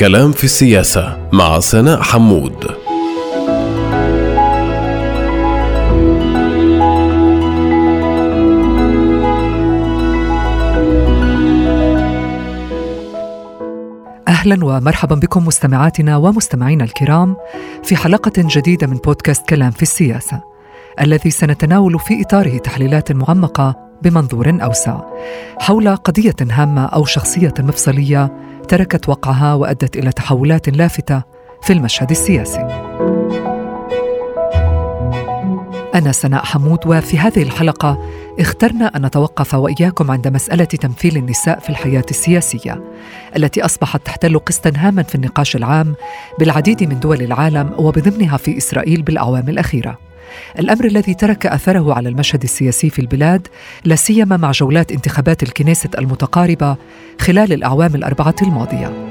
كلام في السياسة مع سناء حمود. أهلا ومرحبا بكم مستمعاتنا ومستمعينا الكرام في حلقة جديدة من بودكاست كلام في السياسة الذي سنتناول في إطاره تحليلات معمقة بمنظور أوسع حول قضية هامة أو شخصية مفصلية تركت وقعها وأدت إلى تحولات لافتة في المشهد السياسي. أنا سناء حمود وفي هذه الحلقة اخترنا أن نتوقف وإياكم عند مسألة تمثيل النساء في الحياة السياسية التي أصبحت تحتل قسطا هاما في النقاش العام بالعديد من دول العالم وبضمنها في إسرائيل بالأعوام الأخيرة. الأمر الذي ترك أثره على المشهد السياسي في البلاد لا سيما مع جولات انتخابات الكنيست المتقاربة خلال الأعوام الأربعة الماضية.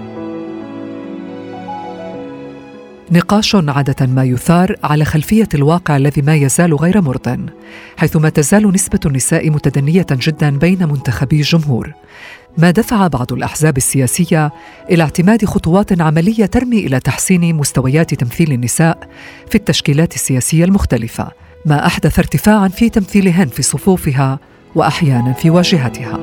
نقاش عادة ما يثار على خلفية الواقع الذي ما يزال غير مرض، حيث ما تزال نسبة النساء متدنية جدا بين منتخبي الجمهور، ما دفع بعض الأحزاب السياسية إلى اعتماد خطوات عملية ترمي إلى تحسين مستويات تمثيل النساء في التشكيلات السياسية المختلفة، ما أحدث ارتفاعا في تمثيلهن في صفوفها وأحيانا في واجهتها.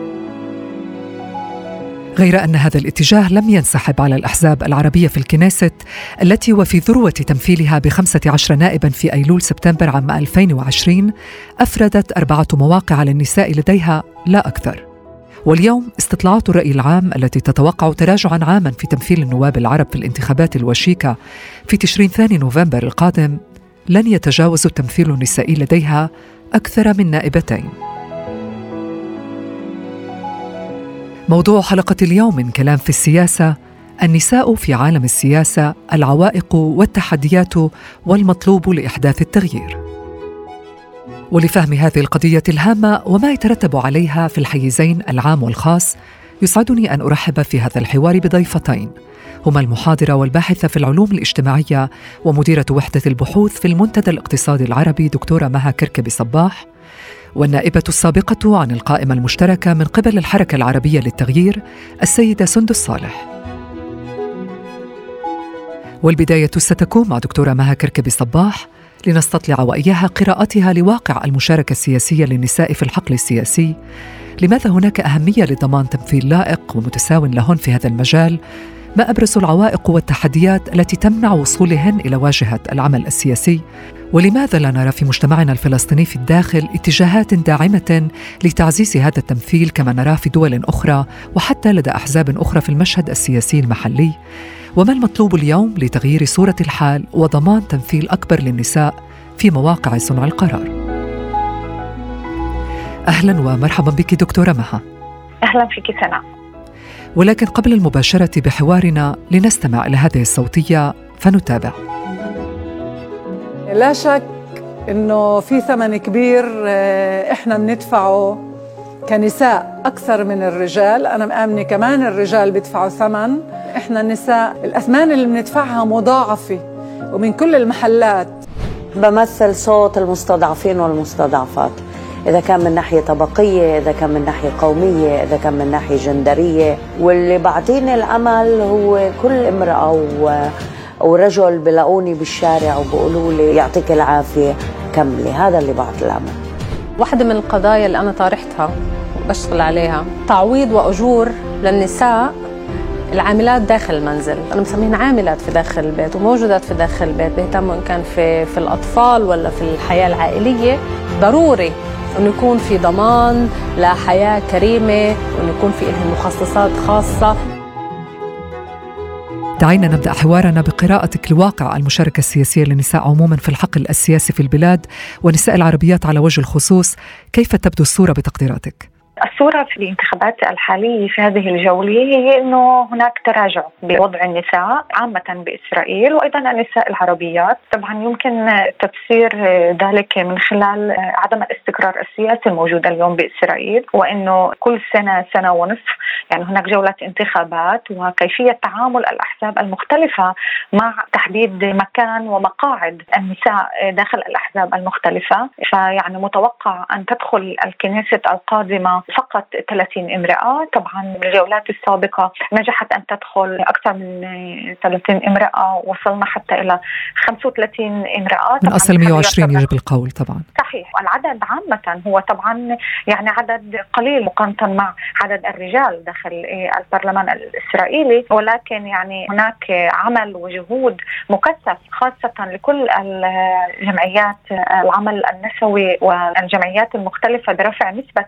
غير أن هذا الاتجاه لم ينسحب على الأحزاب العربية في الكنيست التي وفي ذروة تمثيلها بخمسة عشر نائبا في أيلول سبتمبر عام 2020 أفردت أربعة مواقع للنساء لديها لا أكثر واليوم استطلاعات الرأي العام التي تتوقع تراجعا عاما في تمثيل النواب العرب في الانتخابات الوشيكة في تشرين ثاني نوفمبر القادم لن يتجاوز التمثيل النسائي لديها أكثر من نائبتين موضوع حلقة اليوم من كلام في السياسة النساء في عالم السياسة العوائق والتحديات والمطلوب لإحداث التغيير. ولفهم هذه القضية الهامة وما يترتب عليها في الحيزين العام والخاص يسعدني أن أرحب في هذا الحوار بضيفتين هما المحاضرة والباحثة في العلوم الاجتماعية ومديرة وحدة البحوث في المنتدى الاقتصادي العربي دكتورة مها كركبي صباح والنائبة السابقة عن القائمة المشتركة من قبل الحركة العربية للتغيير السيدة سندس صالح. والبداية ستكون مع دكتورة مها كركبي صباح لنستطلع وإياها قراءتها لواقع المشاركة السياسية للنساء في الحقل السياسي. لماذا هناك أهمية لضمان تمثيل لائق ومتساو لهن في هذا المجال؟ ما أبرز العوائق والتحديات التي تمنع وصولهن إلى واجهة العمل السياسي؟ ولماذا لا نرى في مجتمعنا الفلسطيني في الداخل اتجاهات داعمة لتعزيز هذا التمثيل كما نراه في دول أخرى وحتى لدى أحزاب أخرى في المشهد السياسي المحلي؟ وما المطلوب اليوم لتغيير صورة الحال وضمان تمثيل أكبر للنساء في مواقع صنع القرار؟ أهلا ومرحبا بك دكتورة مها. أهلا فيك سناء ولكن قبل المباشرة بحوارنا لنستمع إلى هذه الصوتية فنتابع. لا شك إنه في ثمن كبير آه، إحنا بندفعه كنساء أكثر من الرجال. أنا مآمنة كمان الرجال بيدفعوا ثمن. إحنا النساء الأثمان اللي بندفعها مضاعفة ومن كل المحلات. بمثل صوت المستضعفين والمستضعفات. إذا كان من ناحية طبقية إذا كان من ناحية قومية إذا كان من ناحية جندرية. واللي بعطيني الأمل هو كل امرأة و... ورجل بلاقوني بالشارع وبقولوا لي يعطيك العافية كملي. هذا اللي بعطي الأمل. واحدة من القضايا اللي أنا طارحتها وبشتغل عليها. تعويض وأجور للنساء العاملات داخل المنزل. أنا مسميهن عاملات في داخل البيت وموجودات في داخل البيت بيهتموا إن كان في, في الأطفال ولا في الحياة العائلية. ضروري إنه يكون في ضمان لحياة كريمة وإنه يكون في لهم مخصصات خاصة. دعينا نبدأ حوارنا بقراءتك لواقع المشاركة السياسية للنساء عموما في الحقل السياسي في البلاد والنساء العربيات على وجه الخصوص. كيف تبدو الصورة بتقديراتك؟ الصورة في الانتخابات الحالية في هذه الجولة هي أنه هناك تراجع بوضع النساء عامة بإسرائيل وأيضا النساء العربيات. طبعا يمكن تفسير ذلك من خلال عدم الاستقرار السياسي الموجود اليوم بإسرائيل وأنه كل سنة سنة ونصف يعني هناك جولة انتخابات وكيفية تعامل الأحزاب المختلفة مع تحديد مكان ومقاعد النساء داخل الأحزاب المختلفة. فيعني متوقع أن تدخل الكنيست القادمة فقط 30 امرأة. طبعا الجولات السابقة نجحت أن تدخل أكثر من 30 امرأة وصلنا حتى إلى 35 امرأة. من أصل 120 يجب القول طبعا. صحيح. والعدد عامة هو طبعا يعني عدد قليل مقارنة مع عدد الرجال داخل البرلمان الإسرائيلي. ولكن يعني هناك عمل وجهود مكثف خاصة لكل الجمعيات العمل النسوي والجمعيات المختلفة برفع نسبة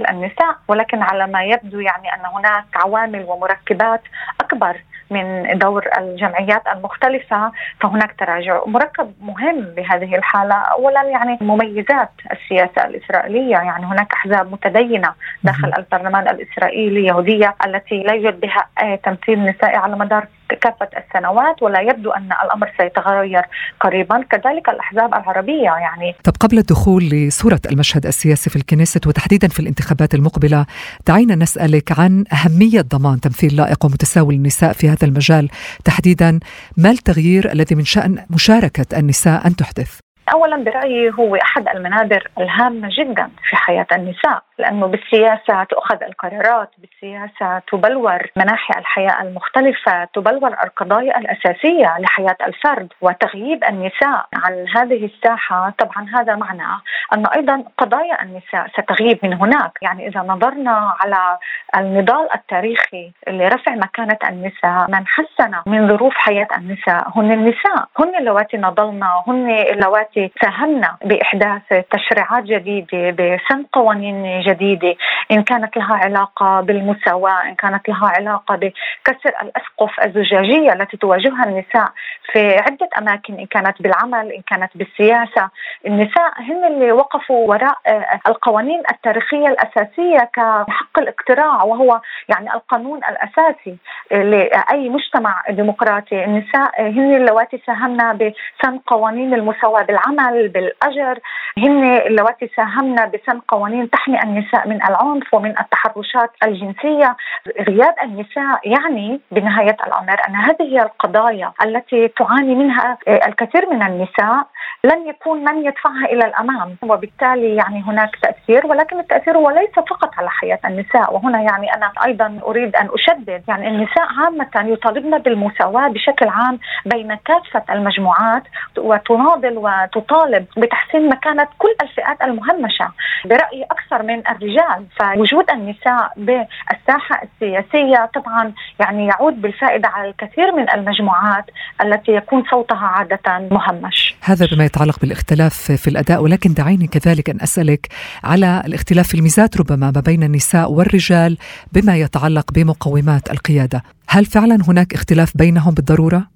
تمثيل النساء ولكن على ما يبدو يعني أن هناك عوامل ومركبات أكبر من دور الجمعيات المختلفة فهناك تراجع مركب مهم بهذه الحالة أولا يعني مميزات السياسة الإسرائيلية يعني هناك أحزاب متدينة داخل البرلمان الإسرائيلي يهودية التي لا يوجد بها تمثيل نسائي على مدار كافة السنوات ولا يبدو أن الأمر سيتغير قريبا. كذلك الأحزاب العربية يعني. طب قبل الدخول لصورة المشهد السياسي في الكنيست وتحديدا في الانتخابات المقبلة دعينا نسألك عن أهمية ضمان تمثيل لائق ومتساوي للنساء في هذا المجال. تحديدا ما التغيير الذي من شأن مشاركة النساء أن تحدث؟ اولا برأيي هو أحد المنابر الهامة جدا في حياة النساء لأنه بالسياسة تؤخذ القرارات، بالسياسة تبلور مناحي الحياة المختلفة، تبلور القضايا الأساسية لحياة الفرد وتغييب النساء. عن هذه الساحة طبعا هذا معناه أن أيضا قضايا النساء ستغيب من هناك، يعني إذا نظرنا على النضال التاريخي لرفع مكانة النساء من حسن من ظروف حياة النساء؟ هن النساء، هن اللواتي نضلنا، هن اللواتي ساهمنا بإحداث تشريعات جديدة، بسن قوانين جديدة. إن كانت لها علاقة بالمساواة إن كانت لها علاقة بكسر الأسقف الزجاجية التي تواجهها النساء في عدة أماكن إن كانت بالعمل إن كانت بالسياسة. النساء هن اللي وقفوا وراء القوانين التاريخية الأساسية كحق الاقتراع وهو يعني القانون الأساسي لأي مجتمع ديمقراطي. النساء هن اللواتي ساهمنا بسن قوانين المساواة بالعمل. بالأجر. هن اللواتي ساهمنا بسن قوانين تحمي النساء من العنف ومن التحرشات الجنسية. غياب النساء يعني بنهاية الأمر أن هذه هي القضايا التي تعاني منها الكثير من النساء لن يكون من يدفعها إلى الأمام. وبالتالي يعني هناك تأثير ولكن التأثير هو ليس فقط على حياة النساء. وهنا يعني أنا أيضا أريد أن أشدد يعني النساء عامة يطالبن بالمساواة بشكل عام بين كافة المجموعات وتناضل وتطالب بتحسين مكانة كل الفئات المهمشة. برأيي أكثر من الرجال فوجود النساء بالساحة السياسية طبعا يعني يعود بالفائدة على الكثير من المجموعات التي يكون صوتها عادة مهمش. هذا بما يتعلق بالاختلاف في الأداء ولكن دعيني كذلك أن أسألك على الاختلاف في الميزات ربما ما بين النساء والرجال بما يتعلق بمقومات القيادة. هل فعلا هناك اختلاف بينهم بالضرورة؟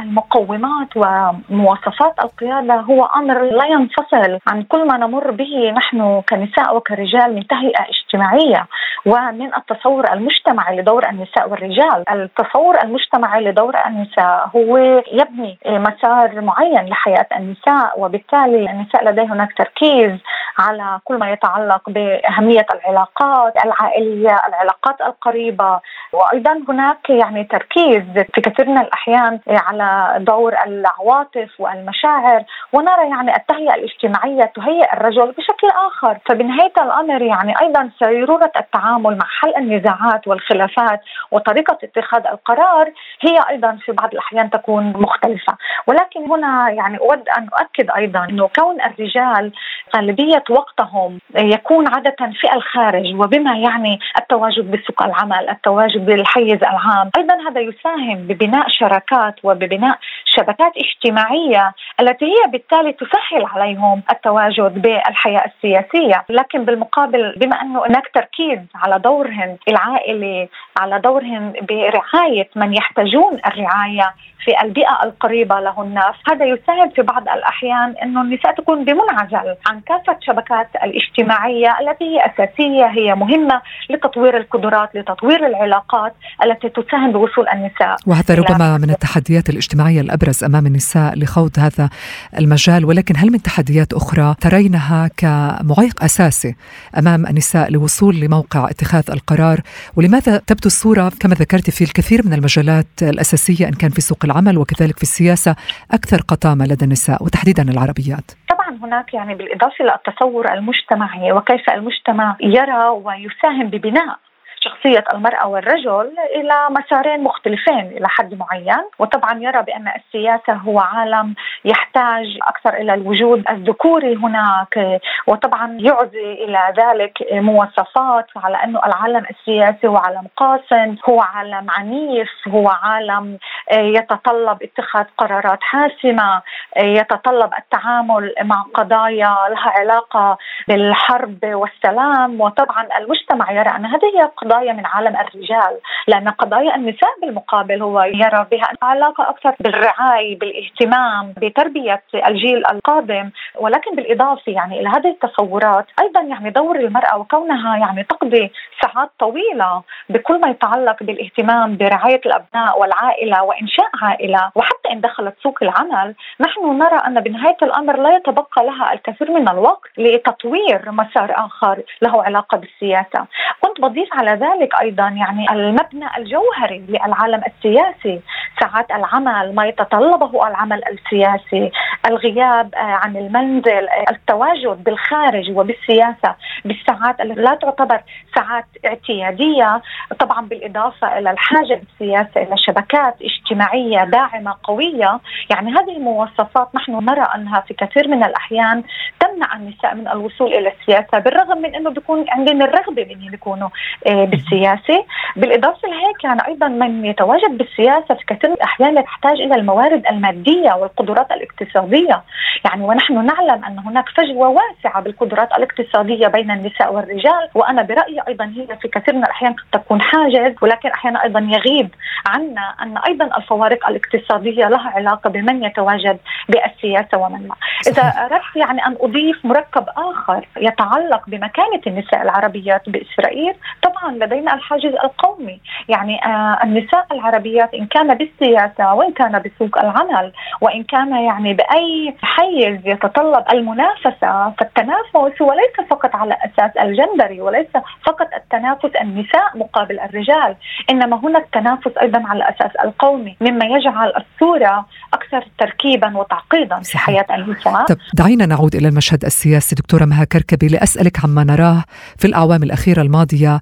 المقومات ومواصفات القيادة هو أمر لا ينفصل عن كل ما نمر به نحن كنساء وكرجال من تهيئة اجتماعية ومن التصور المجتمعي لدور النساء والرجال. التصور المجتمعي لدور النساء هو يبني مسار معين لحياة النساء وبالتالي النساء لديه هناك تركيز على كل ما يتعلق بأهمية العلاقات العائلية العلاقات القريبة. وأيضا هناك يعني تركيز في كثير من الأحيان على دور العواطف والمشاعر ونرى يعني التهيئة الاجتماعية تهيئ الرجل بشكل آخر. فبنهاية الأمر يعني أيضا سيرورة التعامل مع حل النزاعات والخلافات وطريقة اتخاذ القرار هي أيضا في بعض الأحيان تكون مختلفة. ولكن هنا يعني أود أن أؤكد أيضا أنه كون الرجال غالبية وقتهم يكون عادة في الخارج وبما يعني التواجد بسوق العمل التواجد بالحيز العام أيضا هذا يساهم ببناء شراكات وببناء شبكات اجتماعية التي هي بالتالي تسهل عليهم التواجد بالحياة السياسية. لكن بالمقابل بما أنه هناك تركيز على دورهم العائلي على دورهم برعاية من يحتاجون الرعاية في البيئة القريبة لهن هذا يساهم في بعض الأحيان أنه النساء تكون بمنعزل عن كافة شبكات الاجتماعية التي هي أساسية هي مهمة لتطوير القدرات لتطوير العلاقات التي تساهم بوصول النساء وهذا ربما من التحديات الاجتماعية الأبرز أمام النساء لخوض هذا المجال. ولكن هل من تحديات أخرى ترينها كمعيق أساسي أمام النساء لوصول لموقع اتخاذ القرار؟ ولماذا تبدو الصورة كما ذكرت في الكثير من المجالات الأساسية إن كان في سوق العمل وكذلك في السياسة أكثر قطامة لدى النساء وتحديدا العربيات. طبعا هناك يعني بالإضافة للتصور المجتمعي وكيف المجتمع يرى ويساهم ببناء شخصية المرأة والرجل إلى مسارين مختلفين إلى حد معين. وطبعا يرى بأن السياسة هو عالم يحتاج أكثر إلى الوجود الذكوري هناك وطبعا يعزي إلى ذلك مواصفات على أنه العالم السياسي هو عالم قاس هو عالم عنيف هو عالم يتطلب اتخاذ قرارات حاسمة يتطلب التعامل مع قضايا لها علاقة بالحرب والسلام. وطبعا المجتمع يرى أن هذه هي قضايا من عالم الرجال لأن قضايا النساء بالمقابل هو يرى بها علاقة أكثر بالرعاية بالاهتمام بتربية الجيل القادم. ولكن بالإضافة يعني إلى هذه التصورات أيضا يعني دور المرأة وكونها يعني تقضي ساعات طويلة بكل ما يتعلق بالاهتمام برعاية الأبناء والعائلة وإنشاء عائلة وحتى إن دخلت سوق العمل نحن نرى أن بنهاية الأمر لا يتبقى لها الكثير من الوقت لتطوير مسار آخر له علاقة بالسياسة. كنت بضيف على ذلك أيضا يعني المبنى الجوهري للعالم السياسي ساعات العمل ما يتطلبه العمل السياسي الغياب آه، عن المنزل آه، التواجد بالخارج وبالسياسة بالساعات التي لا تعتبر ساعات اعتيادية طبعا بالإضافة إلى الحاجة بالسياسة إلى شبكات اجتماعية داعمة قوية. يعني هذه المواصفات نحن نرى أنها في كثير من الأحيان تمنع النساء من الوصول إلى السياسة بالرغم من إنه بيكون عندهم الرغبة بان يكونوا آه، بالسياسة. بالإضافة لهيك يعني أيضا من يتواجد بالسياسة في كثير من الأحيان يحتاج إلى الموارد المادية والقدرات الاقتصادية. يعني ونحن نعلم أن هناك فجوة واسعة بالقدرات الاقتصادية بين النساء والرجال وأنا برأيي أيضا هي في كثير من الأحيان قد تكون حاجز ولكن أحيانا أيضا يغيب عنا أن أيضا الفوارق الاقتصادية لها علاقة بمن يتواجد بالسياسة ومن لا. إذا أردت يعني أن أضيف مركب آخر يتعلق بمكانة النساء العربيات بإسرائيل طبعا لدينا الحاجز القومي. يعني آه النساء العربيات إن كان بالسياسة وإن كان بسوق العمل وإن كان يعني بأي حيز يتطلب المنافسة فالتنافس هو ليس فقط على أساس الجندري وليس فقط التنافس النساء مقابل الرجال إنما هناك تنافس أيضا على الاساس القومي مما يجعل الصورة أكثر تركيبا وتعقيدا في حياة النساء. طب دعينا نعود إلى المشهد السياسي دكتورة مها كركبي لأسألك عما نراه في الأعوام الأخيرة الماضية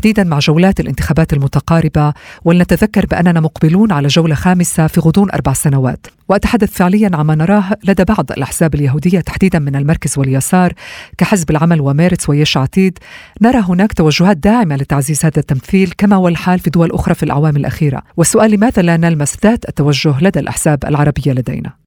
تحديدا مع جولات الانتخابات المتقاربة ولنتذكر بأننا مقبلون على جولة خامسة في غضون أربع سنوات. وأتحدث فعليا عما نراه لدى بعض الأحزاب اليهودية تحديدا من المركز واليسار كحزب العمل ومارتس ويش عتيد. نرى هناك توجهات داعمة لتعزيز هذا التمثيل كما هو الحال في دول أخرى في الأعوام الأخيرة. والسؤال لماذا لا نلمس ذات التوجه لدى الأحزاب العربية لدينا؟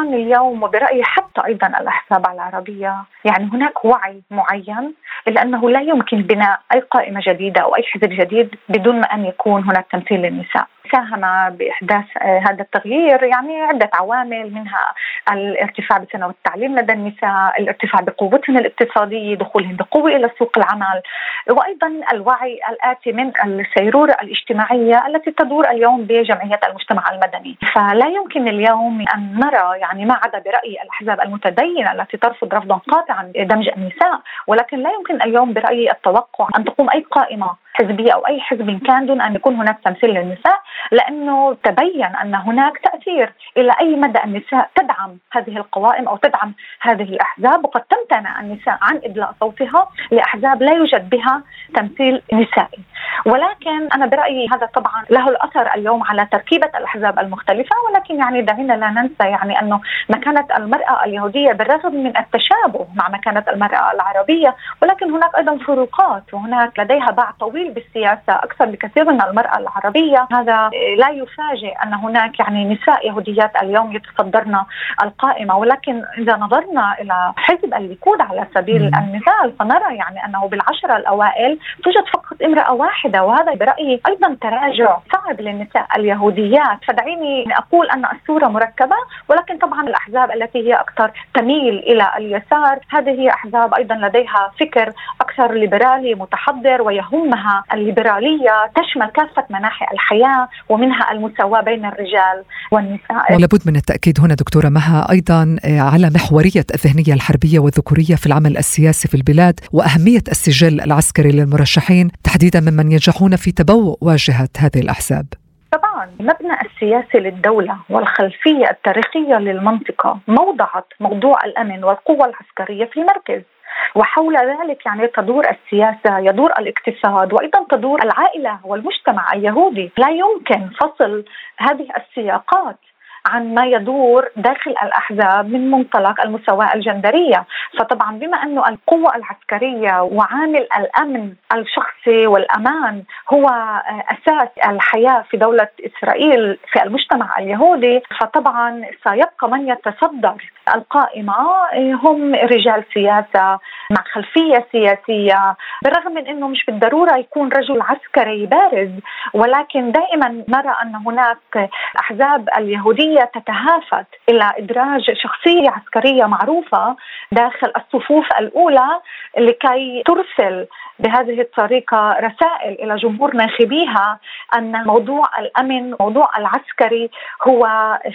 طبعا اليوم وبرأيي حتى أيضا الأحزاب العربية يعني هناك وعي معين إلا أنه لا يمكن بناء أي قائمة جديدة أو أي حزب جديد بدون ما أن يكون هناك تمثيل للنساء. ساهم بإحداث آه، هذا التغيير يعني عدة عوامل منها الارتفاع بسنوات التعليم لدى النساء، الارتفاع بقوتهن الاقتصاديه، دخولهن بقوة إلى سوق العمل، وأيضا الوعي الآتي من السيروره الاجتماعيه التي تدور اليوم بجمعيات المجتمع المدني، فلا يمكن اليوم أن نرى يعني ما عدا برأي الأحزاب المتدينة التي ترفض رفضا قاطعا دمج النساء، ولكن لا يمكن اليوم برايي التوقع أن تقوم أي قائمة. حزبية أو أي حزب كان دون أن يكون هناك تمثيل للنساء لأنه تبين أن هناك تأثير إلى أي مدى النساء تدعم هذه القوائم أو تدعم هذه الأحزاب وقد تمتنع النساء عن إدلاء صوتها لأحزاب لا يوجد بها تمثيل نسائي. ولكن أنا برأيي هذا طبعا له الأثر اليوم على تركيبة الأحزاب المختلفة ولكن يعني دعينا لا ننسى يعني أنه مكانة المرأة اليهودية بالرغم من التشابه مع مكانة المرأة العربية ولكن هناك أيضا فروقات وهناك لديها باع طويل بالسياسة أكثر بكثير من المرأة العربية. هذا لا يفاجئ أن هناك يعني نساء يهوديات اليوم يتصدرن القائمة. ولكن إذا نظرنا إلى حزب الليكود على سبيل المثال فنرى يعني أنه بالعشرة الأوائل توجد فقط امرأة واحدة وهذا برأيي أيضا تراجع صعب للنساء اليهوديات. فدعيني أقول أن الصورة مركبة ولكن طبعا الأحزاب التي هي أكثر تميل إلى اليسار هذه هي أحزاب أيضا لديها فكر أكثر ليبرالي متحضر ويهمها الليبرالية تشمل كافة مناحي الحياة ومنها المساواة بين الرجال والنساء. ولابد من التأكيد هنا دكتورة مها أيضا آه، على محورية الذهنية الحربية والذكورية في العمل السياسي في البلاد وأهمية السجل العسكري للمرشحين تحديدا ممن ينجحون في تبوء واجهة هذه الأحزاب. طبعا طبعا المبنى السياسي للدولة والخلفية التاريخية للمنطقة موضعت موضوع الأمن والقوة العسكرية في المركز. وحول ذلك يعني تدور السياسة يدور الاقتصاد وأيضا تدور العائلة والمجتمع اليهودي. لا يمكن فصل هذه السياقات. عن ما يدور داخل الأحزاب من منطلق المساواه الجندرية، فطبعا بما أنه القوة العسكرية وعامل الأمن الشخصي والأمان هو أساس الحياة في دولة إسرائيل في المجتمع اليهودي، فطبعا سيبقى من يتصدر القائمة هم رجال سياسة مع خلفية سياسية، بالرغم من أنه مش بالضرورة يكون رجل عسكري بارز، ولكن دائما نرى أن هناك أحزاب اليهودية العسكرية تتهافت إلى إدراج شخصية عسكرية معروفة داخل الصفوف الأولى لكي ترسل بهذه الطريقة رسائل إلى جمهور ناخبيها أن موضوع الأمن موضوع العسكري هو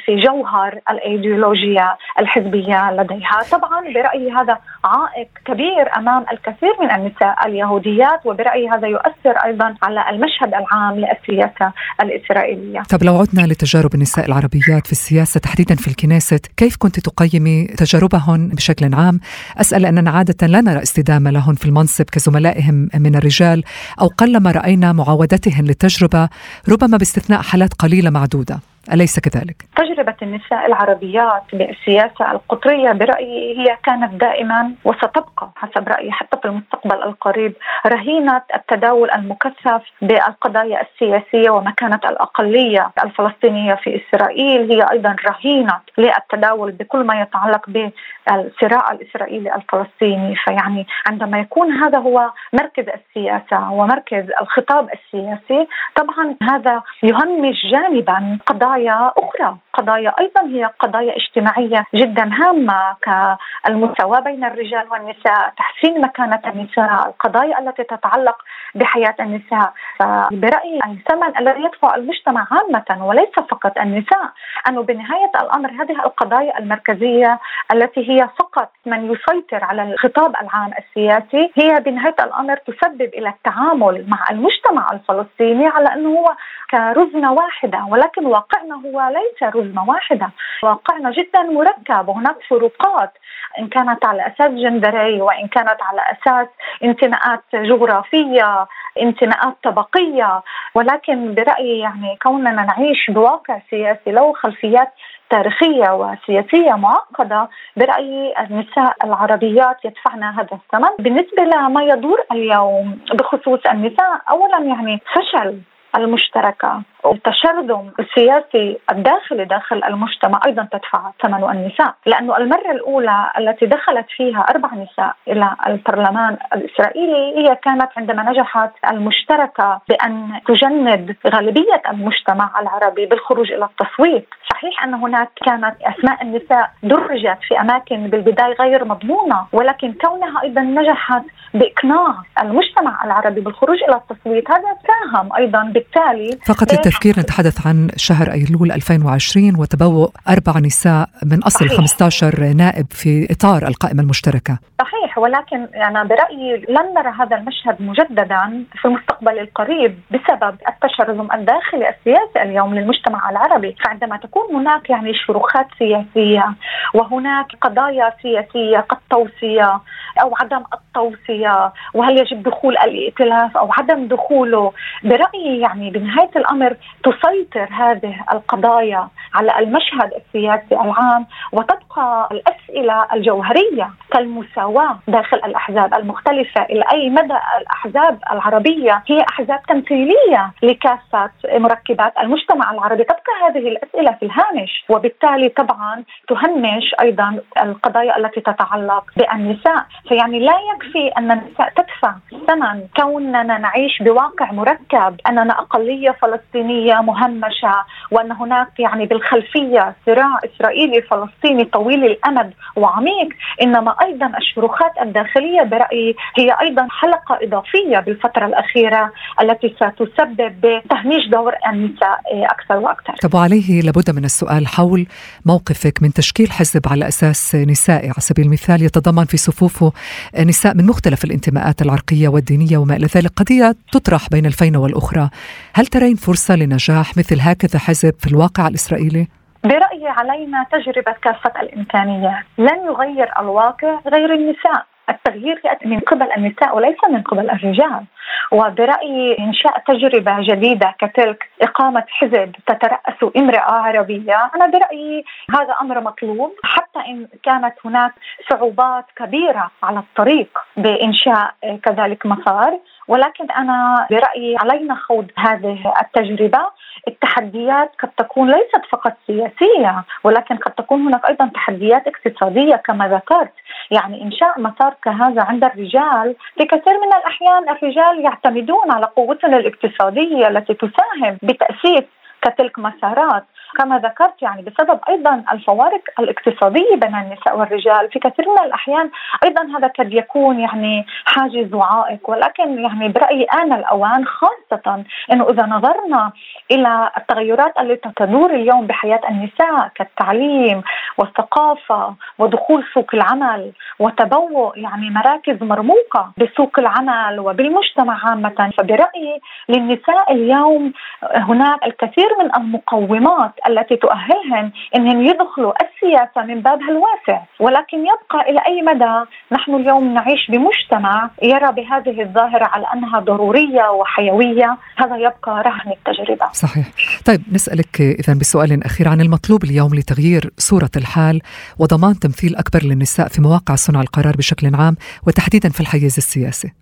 في جوهر الأيديولوجيا الحزبية لديها. طبعا برأيي هذا عائق كبير أمام الكثير من النساء اليهوديات وبرأيي هذا يؤثر أيضا على المشهد العام للسياسة الإسرائيلية. طب لو عدنا لتجارب النساء العربيات في السياسة تحديدا في الكنيسة كيف كنت تقيمي تجاربهن بشكل عام؟ أسأل لأننا عادة لا نرى استدامة لهن في المنصب كزملائهم. من الرجال أو قلما رأينا معاودتهن للتجربة ربما باستثناء حالات قليلة معدودة. أليس كذلك؟ تجربة النساء العربيات بالسياسة القطرية برأيي هي كانت دائما وستبقى حسب رأيي حتى في المستقبل القريب رهينة التداول المكثف بالقضايا السياسية ومكانة الأقلية الفلسطينية في إسرائيل هي أيضا رهينة للتداول بكل ما يتعلق بالصراع الإسرائيلي الفلسطيني فيعني عندما يكون هذا هو مركز السياسة ومركز الخطاب السياسي طبعا هذا يهمش جانبا قضايا قضايا أخرى. قضايا أيضا هي قضايا اجتماعية جدا هامة كالمساواة بين الرجال والنساء، تحسين مكانة النساء، القضايا التي تتعلق بحياة النساء، فبرايي الثمن الذي يدفع المجتمع عامة وليس فقط النساء، أنه بنهاية الأمر هذه القضايا المركزية التي هي فقط من يسيطر على الخطاب العام السياسي هي بنهاية الأمر تسبب إلى التعامل مع المجتمع الفلسطيني على أنه هو كرزنه واحدة ولكن واقعنا هو ليس رزمة واحدة، واقعنا جدا مركب. وهناك فروقات. إن كانت على أساس جندري وإن كانت على أساس انتماءات جغرافية، انتماءات طبقية، ولكن برأيي يعني كوننا نعيش بواقع سياسي له خلفيات تاريخية وسياسية معقدة برأيي النساء العربيات يدفعن هذا الثمن. بالنسبة لما يدور اليوم بخصوص النساء أولا يعني فشل المشتركة. التشرذم السياسي الداخلي داخل المجتمع أيضا تدفع ثمن النساء، لأنه المرة الأولى التي دخلت فيها أربع نساء إلى البرلمان الإسرائيلي هي كانت عندما نجحت المشتركة بأن تجند غالبية المجتمع العربي بالخروج إلى التصويت، صحيح أن هناك كانت أسماء النساء درجت في أماكن بالبداية غير مضمونة، ولكن كونها أيضا نجحت بإقناع المجتمع العربي بالخروج إلى التصويت هذا ساهم أيضا بالتالي فقط التذكير نتحدث عن شهر أيلول 2020 وتبوء أربع نساء من أصل صحيح. 15 نائب في إطار القائمة المشتركة صحيح ولكن أنا برأيي لن نرى هذا المشهد مجددا في المستقبل القريب بسبب التشرذم الداخلي السياسي اليوم للمجتمع العربي فعندما تكون هناك يعني شروخات سياسية وهناك قضايا سياسية قد توصية أو عدم التوصية وهل يجب دخول الائتلاف أو عدم دخوله. برأيي يعني بنهاية الأمر تسيطر هذه القضايا على المشهد السياسي العام وتبقى الاسئله الجوهرية كالمساواة داخل الأحزاب المختلفة إلى أي مدى الأحزاب العربية. هي أحزاب تمثيلية لكافة مركبات المجتمع العربي. تبقى هذه الأسئلة في الهامش وبالتالي طبعا تهمش أيضا القضايا التي تتعلق بالنساء. فيعني لا يكفي أن النساء تدفع ثمن كوننا نعيش بواقع مركب أننا أقلية فلسطينية مهمشة وأن هناك يعني بالخ الخلفيه صراع اسرائيلي فلسطيني طويل الأمد. وعميق إنما أيضا الشروخات الداخلية برأيي هي أيضا حلقة إضافية بالفترة الأخيرة التي ستسبب بتهميش دور النساء أكثر وأكثر. طب وعليه لابد من السؤال حول موقفك من تشكيل حزب على أساس نسائي على سبيل المثال يتضمن في صفوفه نساء من مختلف الانتماءات العرقية والدينية وما إلى ذلك قضية تطرح بين الفينة والأخرى، هل ترين فرصة لنجاح مثل هكذا حزب في الواقع الإسرائيلي؟ برأيي علينا تجربة كافة الإمكانيات. لن يغير الواقع غير النساء. التغيير يأتي من قبل النساء وليس من قبل الرجال. وبرأيي إنشاء تجربة جديدة كتلك إقامة حزب تترأس امرأة عربية أنا برأيي هذا أمر مطلوب. حتى إن كانت هناك صعوبات كبيرة على الطريق بإنشاء كذلك مسار ولكن أنا برأيي علينا خوض هذه التجربة. التحديات قد تكون ليست فقط سياسية ولكن قد تكون هناك أيضا تحديات اقتصادية كما ذكرت. يعني إنشاء مسار كهذا عند الرجال في كثير من الأحيان الرجال يعتمدون على قوتهم الاقتصادية التي تساهم بتأسيس كتلك مسارات. كما ذكرت يعني بسبب أيضا الفوارق الاقتصادية بين النساء والرجال في كثير من الأحيان أيضا هذا قد يكون يعني حاجز وعائق ولكن يعني برأيي آن الأوان خاصة إنه إذا نظرنا إلى التغيرات التي تدور اليوم بحياة النساء كالتعليم والثقافة ودخول سوق العمل وتبوء يعني مراكز مرموقة بسوق العمل وبالمجتمع عامة فبرأيي للنساء اليوم هناك الكثير من المقومات التي تؤهلهن انهم يدخلوا السياسة من بابها الواسع، ولكن يبقى إلى أي مدى نحن اليوم نعيش بمجتمع يرى بهذه الظاهرة على أنها ضرورية وحيوية، هذا يبقى رهن التجربة. صحيح. طيب نسألك إذا بسؤال أخير عن المطلوب اليوم لتغيير صورة الحال وضمان تمثيل أكبر للنساء في مواقع صنع القرار بشكل عام وتحديدا في الحيز السياسي.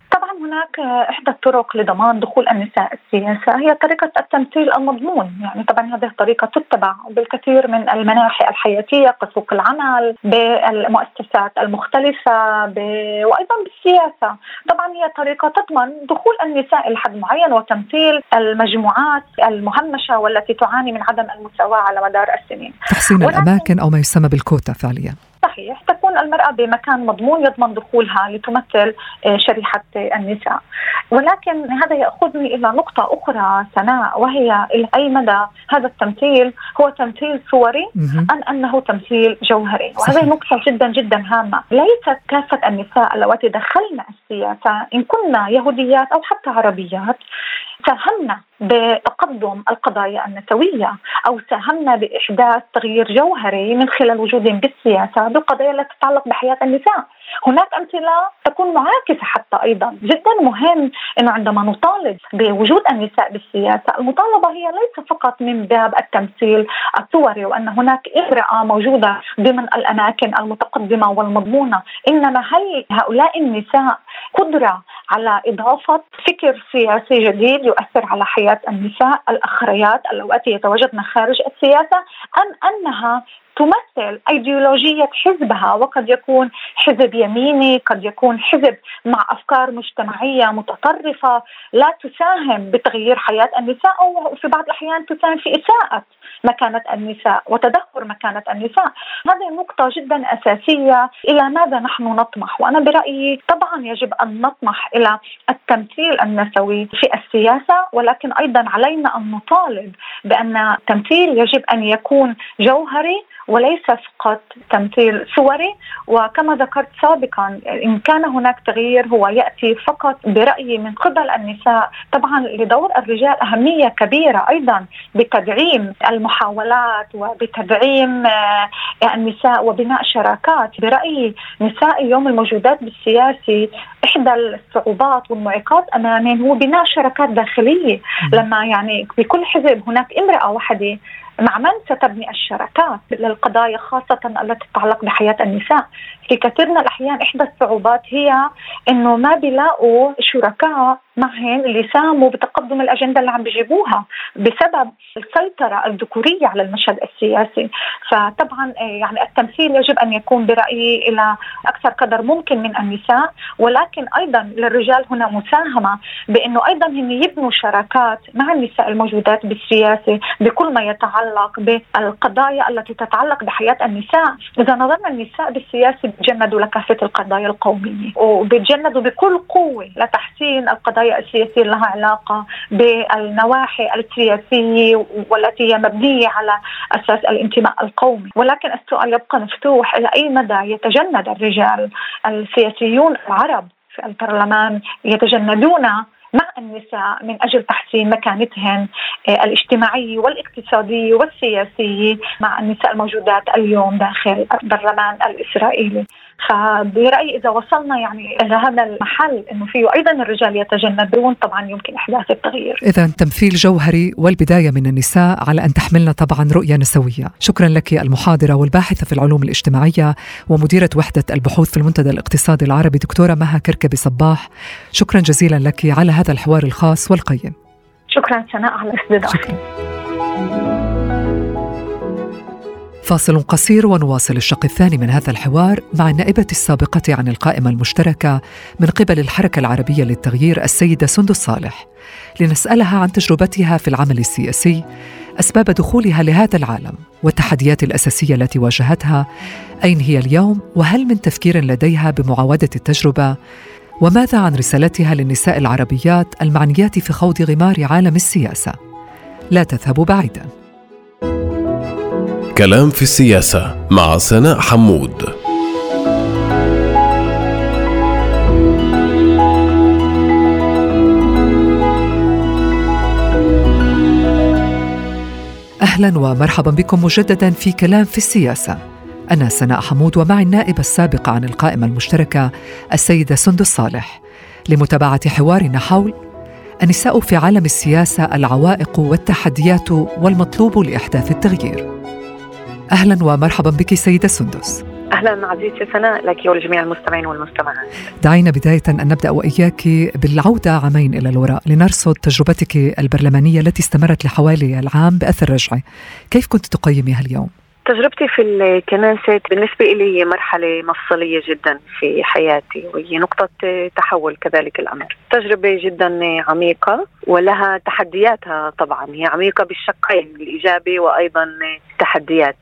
هناك إحدى الطرق لضمان دخول النساء السياسة هي طريقة التمثيل المضمون، يعني طبعا هذه الطريقة تتبع بالكثير من المناحي الحياتية كسوق العمل، بالمؤسسات المختلفة، ب... وأيضا بالسياسة، طبعا هي طريقة تضمن دخول النساء إلى حد معين وتمثيل المجموعات المهمشة والتي تعاني من عدم المساواة على مدار السنين. تحسين الأماكن أو ما يسمى بالكوتا فعليا. صحيح تكون المرأة بمكان مضمون يضمن دخولها لتمثل آه، شريحة النساء. ولكن هذا يأخذني إلى نقطة أخرى سناء وهي إلى أي مدى هذا التمثيل؟ هو تمثيل صوري أم أنه تمثيل جوهري؟ وهذه نقطة جدا جدا هامة. ليست كافة النساء اللواتي دخلنا السياسة إن كنا يهوديات أو حتى عربيات ساهمنا بتقدم القضايا النسوية أو ساهمنا بإحداث تغيير جوهري من خلال وجودهم بالسياسة بالقضايا التي تتعلق بحياة النساء. هناك أمثلة تكون معاكسة حتى أيضا. جدا مهم أنه عندما نطالب بوجود النساء بالسياسة المطالبة هي ليس فقط من باب التمثيل الصوري وأن هناك امرأة موجودة ضمن الأماكن المتقدمة والمضمونة إنما هل هؤلاء النساء قدرة على إضافة فكر سياسي جديد يؤثر على حياة النساء الأخريات اللواتي يتواجدن خارج السياسة أم أنها تمثل إيديولوجية حزبها وقد يكون حزب يميني قد يكون حزب مع أفكار مجتمعية متطرفة لا تساهم بتغيير حياة النساء أو في بعض الأحيان تساهم في إساءة مكانة النساء وتدهور مكانة النساء. هذه نقطة جدا أساسية إلى ماذا نحن نطمح؟ وأنا برأيي طبعا يجب أن نطمح إلى التمثيل النسوي في السياسة ولكن أيضا علينا أن نطالب بأن التمثيل يجب أن يكون جوهري وليس فقط تمثيل صوري. وكما ذكرت سابقا إن كان هناك تغيير هو يأتي فقط برأيي من قبل النساء. طبعا لدور الرجال أهمية كبيرة أيضا بتدعيم المحاولات وبتدعيم آه، النساء وبناء شراكات. برأيي نساء اليوم الموجودات بالسياسي إحدى الصعوبات والمعيقات أمامهم هو بناء شراكات داخلية. لما يعني بكل حزب هناك امرأة واحدة مع من ستبني الشراكات للقضايا خاصة التي تتعلق بحياة النساء؟ في كثير من الأحيان إحدى الصعوبات هي أنه ما بيلاقوا شركاء معهن اللي ساهموا بتقدم الأجندة اللي عم بيجيبوها بسبب السيطرة الذكورية على المشهد السياسي، فطبعا آه، يعني التمثيل يجب أن يكون برأيي إلى أكثر قدر ممكن من النساء، ولكن أيضا للرجال هنا مساهمة بأنه أيضا هم يبنوا شراكات مع النساء الموجودات بالسياسة بكل ما يتعلق بالقضايا التي تتعلق بحياة النساء، إذا نظرنا النساء بالسياسة بيتجندوا لكافة القضايا القومية وبيتجندوا بكل قوة لتحسين القضايا السياسيه لها علاقة بالنواحي السياسية والتي هي مبنية على أساس الانتماء القومي، ولكن السؤال يبقى مفتوح إلى أي مدى يتجند الرجال السياسيون العرب في البرلمان يتجندون مع النساء من أجل تحسين مكانتهن الاجتماعية والاقتصادية والسياسية مع النساء الموجودات اليوم داخل البرلمان الإسرائيلي. فبرأيي إذا وصلنا يعني إلى هذا المحل إنه فيه أيضا الرجال يتجنبون طبعا يمكن إحداث التغيير. اذا تمثيل جوهري والبداية من النساء على أن تحملنا طبعا رؤيه نسويه. شكرا لك المحاضرة والباحثة في العلوم الاجتماعية ومديرة وحدة البحوث في المنتدى الاقتصادي العربي دكتورة مها كركبي صباح. شكرا جزيلا لك على هذا الحوار الخاص والقيم. شكرا سناء على الاستضافة. فاصل قصير ونواصل الشق الثاني من هذا الحوار مع النائبة السابقة عن القائمة المشتركة من قبل الحركة العربية للتغيير السيدة سندس صالح. لنسألها عن تجربتها في العمل السياسي أسباب دخولها لهذا العالم والتحديات الأساسية التي واجهتها أين هي اليوم وهل من تفكير لديها بمعاودة التجربة وماذا عن رسالتها للنساء العربيات المعنيات في خوض غمار عالم السياسة. لا تذهبوا بعيداً. كلام في السياسة مع سناء حمود. أهلا ومرحبا بكم مجددا في كلام في السياسة. أنا سناء حمود ومعي النائبة السابقة عن القائمة المشتركة السيدة سندس صالح. لمتابعة حوارنا حول النساء في عالم السياسة العوائق والتحديات والمطلوب لإحداث التغيير. أهلا ومرحبا بك سيدة سندس أهلا عزيزتي سناء لك ولجميع المستمعين والمستمعات. دعينا بداية أن نبدأ وإياك بالعودة عامين إلى الوراء لنرصد تجربتك البرلمانية التي استمرت لحوالي العام بأثر رجعي. كيف كنت تقيميها اليوم؟ تجربتي في الكناسة بالنسبة لي هي مرحلة مفصلية جدا في حياتي وهي نقطة تحول كذلك الأمر تجربة جدا عميقة ولها تحدياتها طبعا هي عميقة بالشقين الإيجابي وأيضا تحديات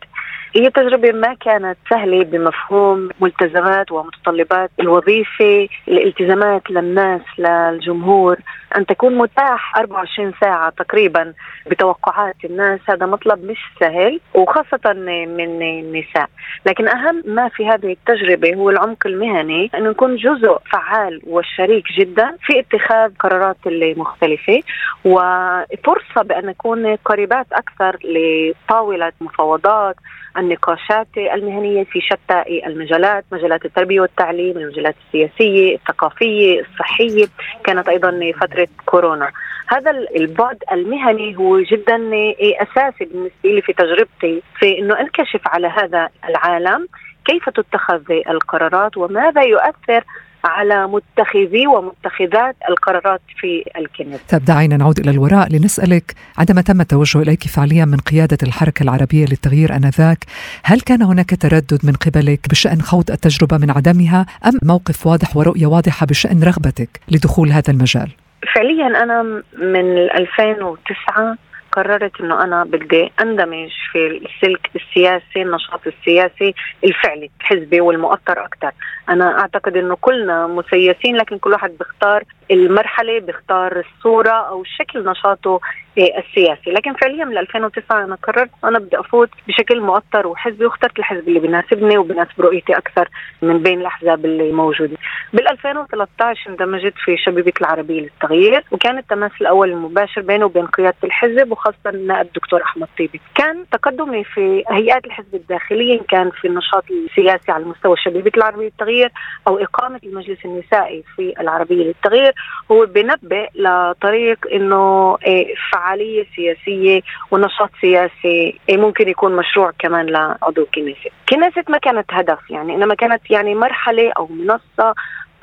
هي تجربة ما كانت سهلة بمفهوم ملتزمات ومتطلبات الوظيفة الالتزامات للناس للجمهور. أن تكون متاح 24 ساعة تقريبا بتوقعات الناس. هذا مطلب مش سهل وخاصة من النساء. لكن أهم ما في هذه التجربة هو العمق المهني أن نكون جزء فعال وشريك جدا في اتخاذ قرارات المختلفة وفرصة بأن نكون قريبات أكثر لطاولة مفاوضات النقاشات المهنية في شتى المجالات مجالات التربية والتعليم المجالات السياسية الثقافية الصحية. كانت أيضا فترة كورونا هذا البعد المهني هو جدا أساسي بالنسبة لي في تجربتي في أنه أنكشف على هذا العالم كيف تتخذ القرارات وماذا يؤثر على متخذي ومتخذات القرارات في الكنيسة طيب دعينا نعود إلى الوراء لنسألك عندما تم التوجه إليك فعليا من قيادة الحركة العربية للتغيير آنذاك هل كان هناك تردد من قبلك بشأن خوض التجربة من عدمها أم موقف واضح ورؤية واضحة بشأن رغبتك لدخول هذا المجال؟ فعليا أنا من 2009 قررت إنه أنا بدي أندمج في السلك السياسي النشاط السياسي الفعلي الحزبي والمؤثر أكثر أنا أعتقد إنه كلنا مسيسين لكن كل واحد بيختار المرحلة بيختار الصورة أو شكل نشاطه السياسي. لكن فعليا من 2009 أنا قررت أنا بدي أفوت بشكل مؤثر وحزبي واخترت الحزب اللي بيناسبني وبيناسب رؤيتي أكثر من بين الأحزاب اللي موجودة. بال 2013 اندمجت في شبيبة العربية للتغيير وكان التماس الأول المباشر بينه وبين قيادة الحزب وخاصة النائب الدكتور أحمد طيبي. كان تقدمي في هيئات الحزب الداخلية كان في النشاط السياسي على مستوى شبيبة العربية للتغيير أو إقامة المجلس النسائي في العربية للتغيير هو بنبئ لطريق إنه إيه، فعالية سياسية ونشاط سياسي إيه، ممكن يكون مشروع كمان لعضو كنيسة. كنيسة ما كانت هدف يعني إنما كانت يعني مرحلة أو منصة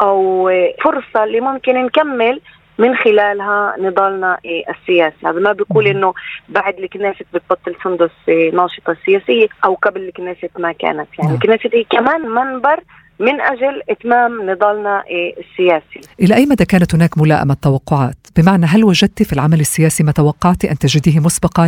أو فرصة اللي ممكن نكمل من خلالها نضالنا السياسي هذا ما بيقول إنه بعد الكنيست بتبطل سندس ناشطة سياسية أو قبل الكنيست ما كانت. يعني الكنيست هي كمان منبر من أجل إتمام نضالنا السياسي. إلى أي مدى كانت هناك ملائمة توقعات؟ بمعنى هل وجدت في العمل السياسي ما توقعت أن تجديه مسبقا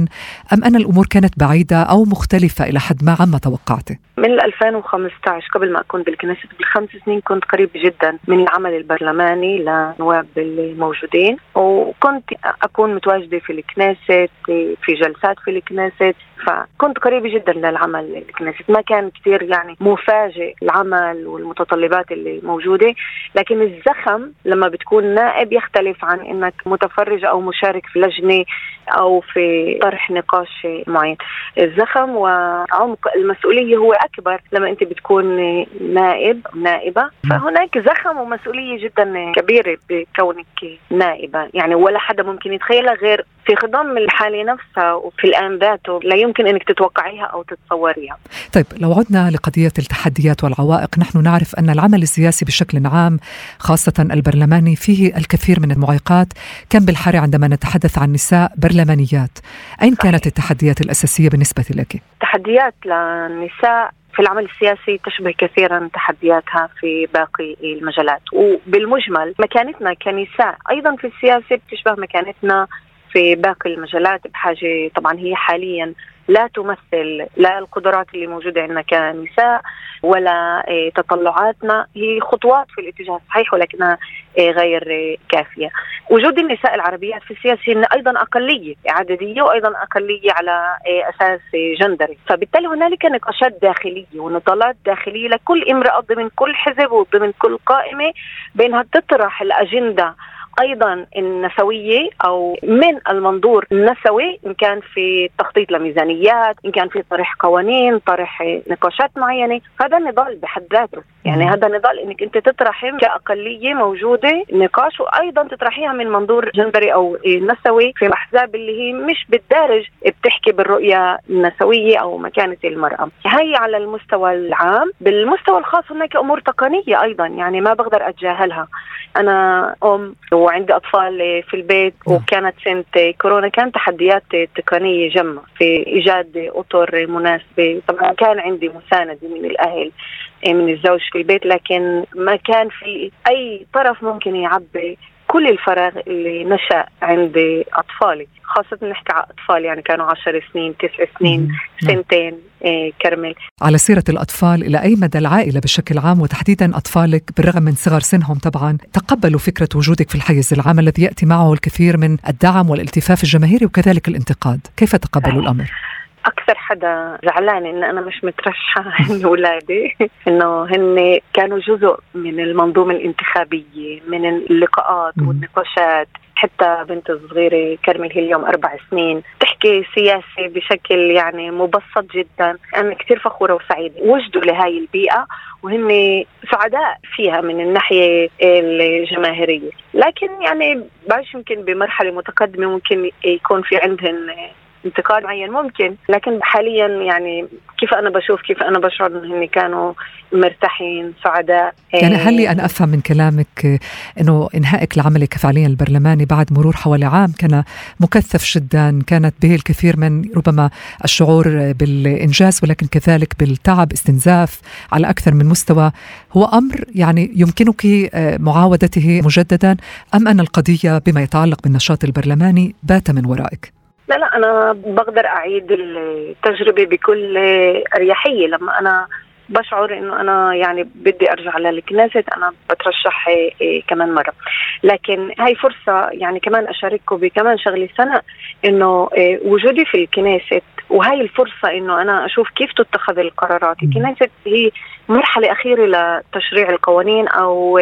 أم أن الأمور كانت بعيدة أو مختلفة إلى حد ما عما توقعته؟ من 2015 قبل ما أكون بالكنيست بالخمس سنين كنت قريب جدا من العمل البرلماني لنواب الموجودين وكنت أكون متواجدة في الكنيست في جلسات في الكنيست فكنت قريبة جدا للعمل الكنيست ما كان كثير يعني مفاجئ العمل والمتطلبات اللي موجودة لكن الزخم لما بتكون نائب يختلف عن إنك متفرج أو مشارك في لجنة أو في طرح نقاش معين. الزخم وعمق المسؤولية هو أكبر لما أنت بتكون نائب نائبة. فهناك زخم ومسؤولية جدا كبيرة بكونك نائبة. يعني ولا حدا ممكن يتخيلها غير في خضم الحالة نفسها وفي الآن ذاته لا يمكن إنك تتوقعيها أو تتصوريها. طيب لو عدنا لقضية التحديات والعوائق، نحن نعرف أن العمل السياسي بشكل عام خاصة البرلماني فيه الكثير من المعيقات، كم بالحري عندما نتحدث عن نساء برلمانيات، أين كانت التحديات الأساسية بالنسبة لك؟ تحديات للنساء في العمل السياسي تشبه كثيرا تحدياتها في باقي المجالات وبالمجمل مكانتنا كنساء أيضا في السياسة بتشبه مكانتنا في باقي المجالات بحاجة طبعا هي حاليا لا تمثل لا القدرات اللي موجودة عندنا كنساء ولا تطلعاتنا هي خطوات في الاتجاه الصحيح ولكنها غير كافية. وجود النساء العربيات في السياسة هن أيضا أقلية عددية وأيضا أقلية على أساس جندري، فبالتالي هنالك نقاشات داخلية ونضالات داخلية لكل امرأة ضمن كل حزب وضمن كل قائمة بانها تطرح الأجندة أيضا النسوية أو من المنظور النسوي إن كان في تخطيط لميزانيات إن كان في طرح قوانين طرح نقاشات معينة هذا نضال بحد ذاته. يعني هذا نضال إنك أنت تطرحي كأقلية موجودة نقاش وأيضا تطرحيها من منظور جندري أو نسوي في الاحزاب اللي هي مش بالدارج بتحكي بالرؤية النسوية أو مكانة المرأة. هي على المستوى العام بالمستوى الخاص هناك أمور تقنية أيضا يعني ما بقدر أتجاهلها. أنا أم وعندي أطفال في البيت وكانت سنة كورونا كان تحديات تقنية جمة في إيجاد أطر مناسبة. طبعا كان عندي مساندة من الأهل من الزوج في البيت لكن ما كان في أي طرف ممكن يعبي كل الفراغ اللي نشأ عند أطفالي خاصة نحكي على أطفال يعني كانوا عشر سنين تسع سنين سنتين إيه كرمل على سيرة الأطفال إلى أي مدى العائلة بشكل عام وتحديدا أطفالك بالرغم من صغر سنهم طبعا تقبلوا فكرة وجودك في الحيز العام الذي يأتي معه الكثير من الدعم والالتفاف الجماهيري وكذلك الانتقاد؟ كيف تقبلوا الأمر؟ أكثر حدا زعلان إن أنا مش مترشحة هن اولادي إنه هن كانوا جزء من المنظومة الانتخابية من اللقاءات والنقاشات. حتى بنت الصغيرة كرمل هي اليوم أربع سنين. تحكي سياسة بشكل يعني مبسط جدا. أنا كثير فخورة وسعيدة. وجدوا لهاي البيئة وهن سعداء فيها من الناحية الجماهيرية. لكن يعني بعيش يمكن بمرحلة متقدمة ممكن يكون في عندهن انتقاد معين ممكن لكن حاليا يعني كيف أنا بشوف كيف أنا بشعر انهم كانوا مرتاحين سعداء يعني هل لي أن أفهم من كلامك إنه إنهائك لعملك فعليا البرلماني بعد مرور حوالي عام كان مكثف جدا كانت به الكثير من ربما الشعور بالإنجاز ولكن كذلك بالتعب استنزاف على أكثر من مستوى. هو أمر يعني يمكنك معاودته مجددا أم أن القضية بما يتعلق بالنشاط البرلماني بات من ورائك؟ لا لا أنا بقدر أعيد التجربة بكل أريحية. لما أنا بشعر إنه أنا يعني بدي أرجع للكنيست أنا بترشح كمان مرة. لكن هاي فرصة يعني كمان أشارككم بكمان شغلة سنة إنه وجودي في الكنيست وهي الفرصة إنه أنا أشوف كيف تتخذ القرارات. الكنيست هي مرحلة أخيرة لتشريع القوانين أو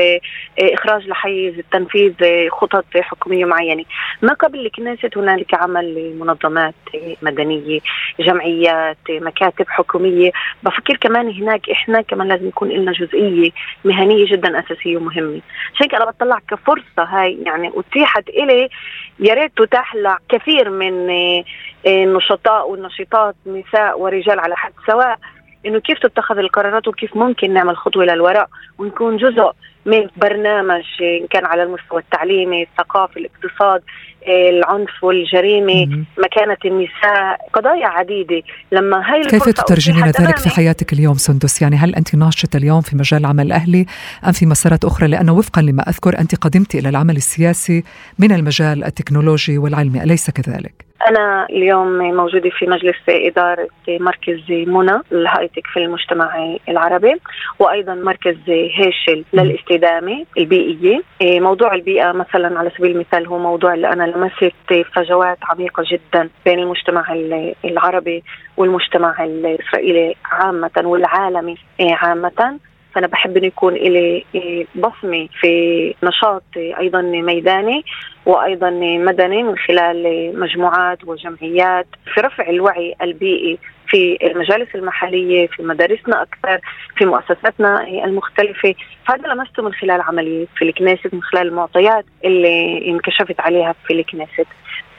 إخراج لحيز التنفيذ خطط حكومية معينة. ما قبل الكنيست هنالك عمل منظمات مدنية جمعيات مكاتب حكومية. بفكر كمان هناك إحنا كمان لازم يكون لنا جزئية مهنية جدا أساسية ومهمة. عشان أنا بطلع كفرصة هاي يعني أتيحت إلي يا ريت تتاح لكثير من النشطاء والنشطات نساء ورجال على حد سواء إنه كيف تتخذ القرارات وكيف ممكن نعمل خطوة للوراء ونكون جزء من برنامج إن كان على المستوى التعليمي، الثقافي، الاقتصاد، العنف والجريمة، مكانة النساء، قضايا عديدة لما هاي كيف تترجمين ذلك في حياتك اليوم سندس؟ يعني هل أنت ناشطة اليوم في مجال العمل الاهلي أم في مسارات أخرى؟ لأنه وفقا لما أذكر أنت قدمت إلى العمل السياسي من المجال التكنولوجي والعلمي، أليس كذلك؟ أنا اليوم موجودة في مجلس إدارة مركز منى الهايتك في المجتمع العربي وأيضا مركز هيشل للاستدامة البيئية إيه، موضوع البيئة مثلا على سبيل المثال هو موضوع اللي أنا لمست فجوات عميقة جدا بين المجتمع العربي والمجتمع الإسرائيلي عامة والعالمي عامة. فأنا بحب إنه يكون لي بصمه في نشاط أيضا ميداني وأيضا مدني من خلال مجموعات وجمعيات في رفع الوعي البيئي في المجالس المحلية في مدارسنا أكثر في مؤسساتنا المختلفة. فهذا لمسته من خلال عملي في الكنيست من خلال المعطيات اللي انكشفت عليها في الكنيست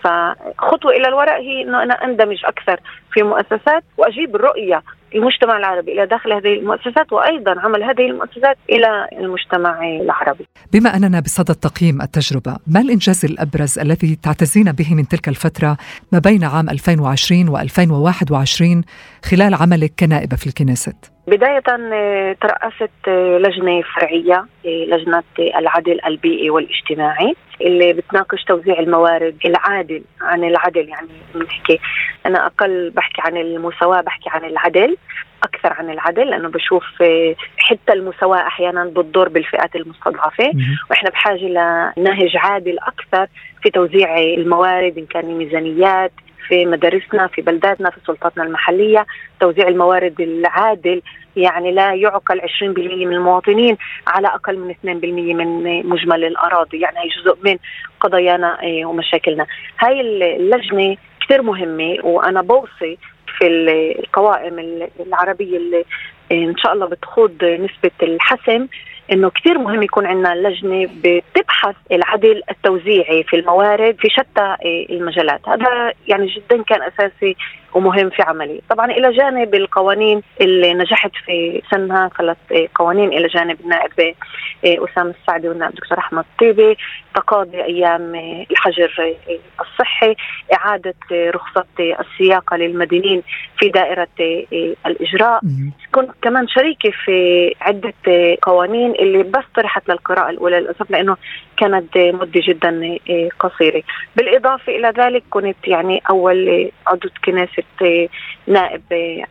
فخطوة إلى الوراء هي إنه أنا أندمج أكثر في مؤسسات وأجيب الرؤيه المجتمع العربي إلى داخل هذه المؤسسات وأيضا عمل هذه المؤسسات إلى المجتمع العربي. بما أننا بصدد تقييم التجربة، ما الإنجاز الأبرز الذي تعتزين به من تلك الفترة ما بين عام 2020 و2021 خلال عملك كنائبة في الكنيست؟ بداية آه، ترأست آه، لجنة فرعية آه، لجنة العدل البيئي والاجتماعي اللي بتناقش توزيع الموارد العادل عن العدل. يعني بنحكي أنا أقل بحكي عن المساواة بحكي عن العدل أكثر عن العدل. لأنه بشوف حتى المساواة أحيانا بتضر بالفئات المستضعفة. وإحنا بحاجة لنهج عادل أكثر في توزيع الموارد إن كان ميزانيات في مدارسنا في بلداتنا في سلطاتنا المحلية توزيع الموارد العادل يعني لا يعقل 20% من المواطنين على أقل من 2% من مجمل الأراضي. يعني هي جزء من قضايانا إيه، ومشاكلنا. هاي اللجنة كثير مهمة وأنا بوصي في القوائم العربية اللي إن شاء الله بتخوض نسبة الحسم إنه كثير مهم يكون عندنا لجنة بتبحث العدل التوزيعي في الموارد في شتى المجالات. هذا يعني جدا كان أساسي ومهم في عملي طبعا إلى جانب القوانين اللي نجحت في سنها ثلاث قوانين إلى جانب النائب إيه، أسامة السعدي والنائب دكتور أحمد طيبي تقاضي أيام الحجر الصحي إعادة رخصة السياقة للمدينين في دائرة الإجراء. كنت كمان شريكة في عدة قوانين اللي بس طرحت للقراءة الأولى للأسف لأنه كانت مدة جدا قصيرة. بالإضافة إلى ذلك كنت يعني أول عضو كنيسة نائب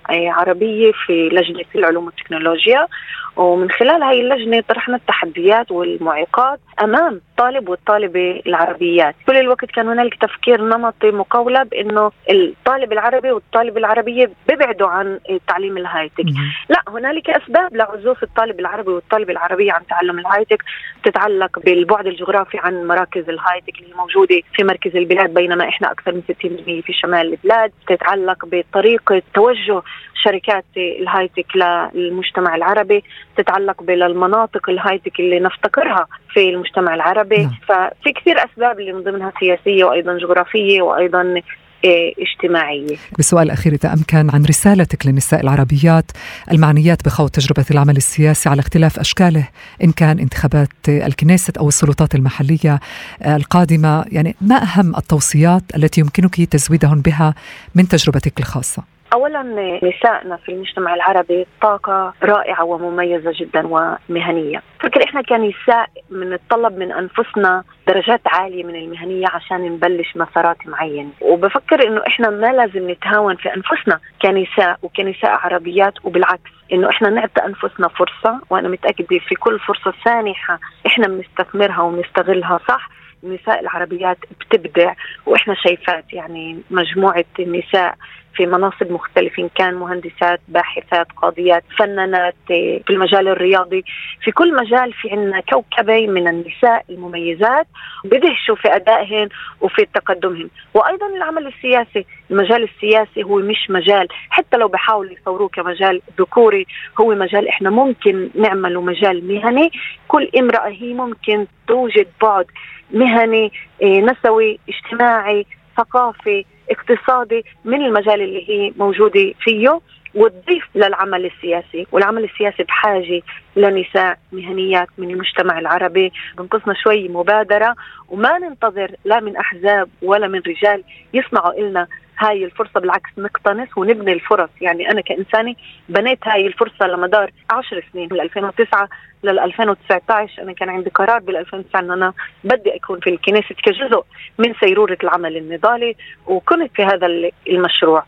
عربية في لجنة العلوم والتكنولوجيا. ومن خلال هاي اللجنة طرحنا التحديات والمعيقات أمام الطالب والطالبة العربيات. كل الوقت كان هنالك تفكير نمطي مقولب أنه الطالب العربي والطالب العربية بيبعدوا عن تعليم ال high-tech. لا هنالك أسباب لعزوف الطالب العربي والطالبة العربية عن تعلم ال high-tech. تتعلق بالبعد الجغرافي عن مراكز ال high-tech اللي موجودة في مركز البلاد بينما إحنا أكثر من 60% في شمال البلاد. تتعلق بطريقة توجه شركات الهايتك للمجتمع العربي تتعلق بالمناطق الهايتك اللي نفتقرها في المجتمع العربي نعم. ففي كثير أسباب اللي من ضمنها سياسية وأيضا جغرافية وأيضا اجتماعية بالسؤال الأخير إذا أمكن عن رسالتك للنساء العربيات المعنيات بخوض تجربة العمل السياسي على اختلاف أشكاله إن كان انتخابات الكنيست أو السلطات المحلية القادمة يعني ما أهم التوصيات التي يمكنك تزويدهن بها من تجربتك الخاصة؟ اولا نسائنا في المجتمع العربي طاقة رائعة ومميزة جدا ومهنية. فكر إحنا كنساء بنتطلب من أنفسنا درجات عالية من المهنية عشان نبلش مسارات معينة. وبفكر إنه إحنا ما لازم نتهاون في أنفسنا كنساء وكنساء عربيات وبالعكس إنه إحنا نعطي أنفسنا فرصة وأنا متأكدة في كل فرصة سانحة إحنا بنستثمرها ونستغلها صح. النساء العربيات بتبدع وإحنا شايفات يعني مجموعة النساء في مناصب مختلفة إن كان مهندسات باحثات قاضيات فنانات في المجال الرياضي. في كل مجال في عنا كوكبة من النساء المميزات بدهشوا في أدائهن وفي تقدمهن. وأيضا العمل السياسي المجال السياسي هو مش مجال حتى لو بحاولوا يصوروه كمجال ذكوري هو مجال إحنا ممكن نعمله مجال مهني. كل امرأة هي ممكن توجد بعد مهني إيه، نسوي اجتماعي ثقافي. اقتصادي من المجال اللي هي موجودة فيه وتضيف للعمل السياسي والعمل السياسي بحاجة لنساء مهنيات من المجتمع العربي. بنقصنا شوي مبادرة وما ننتظر لا من أحزاب ولا من رجال يصنعوا إلنا هاي الفرصة بالعكس نقتنص ونبني الفرص. يعني أنا كإنساني بنيت هاي الفرصة لمدار عشر سنين من 2009 لل 2019 أنا كان عندي قرار بال 2009 أن أنا بدي أكون في الكنيسة كجزء من سيرورة العمل النضالي وكنت في هذا المشروع.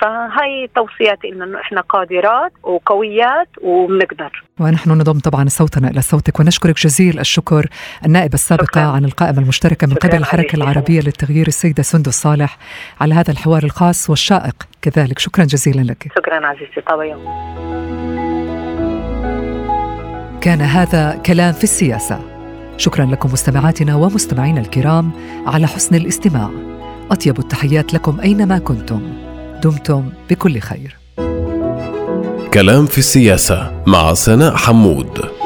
فهي توصياتي إنه إحنا قادرات وقويات وبنقدر. ونحن نضم طبعا صوتنا إلى صوتك ونشكرك جزيل الشكر النائبة السابقة شكرا. عن القائمة المشتركة من قبل الحركة العربية للتغيير السيدة سندس صالح على هذا الحوار الخاص والشائق كذلك. شكرا جزيلا لك. شكرا عزيزتي طبعا كان هذا كلام في السياسة. شكرا لكم مستمعاتنا ومستمعينا الكرام على حسن الاستماع. أطيب التحيات لكم أينما كنتم. دمتم بكل خير. كلام في السياسة مع سناء حمود.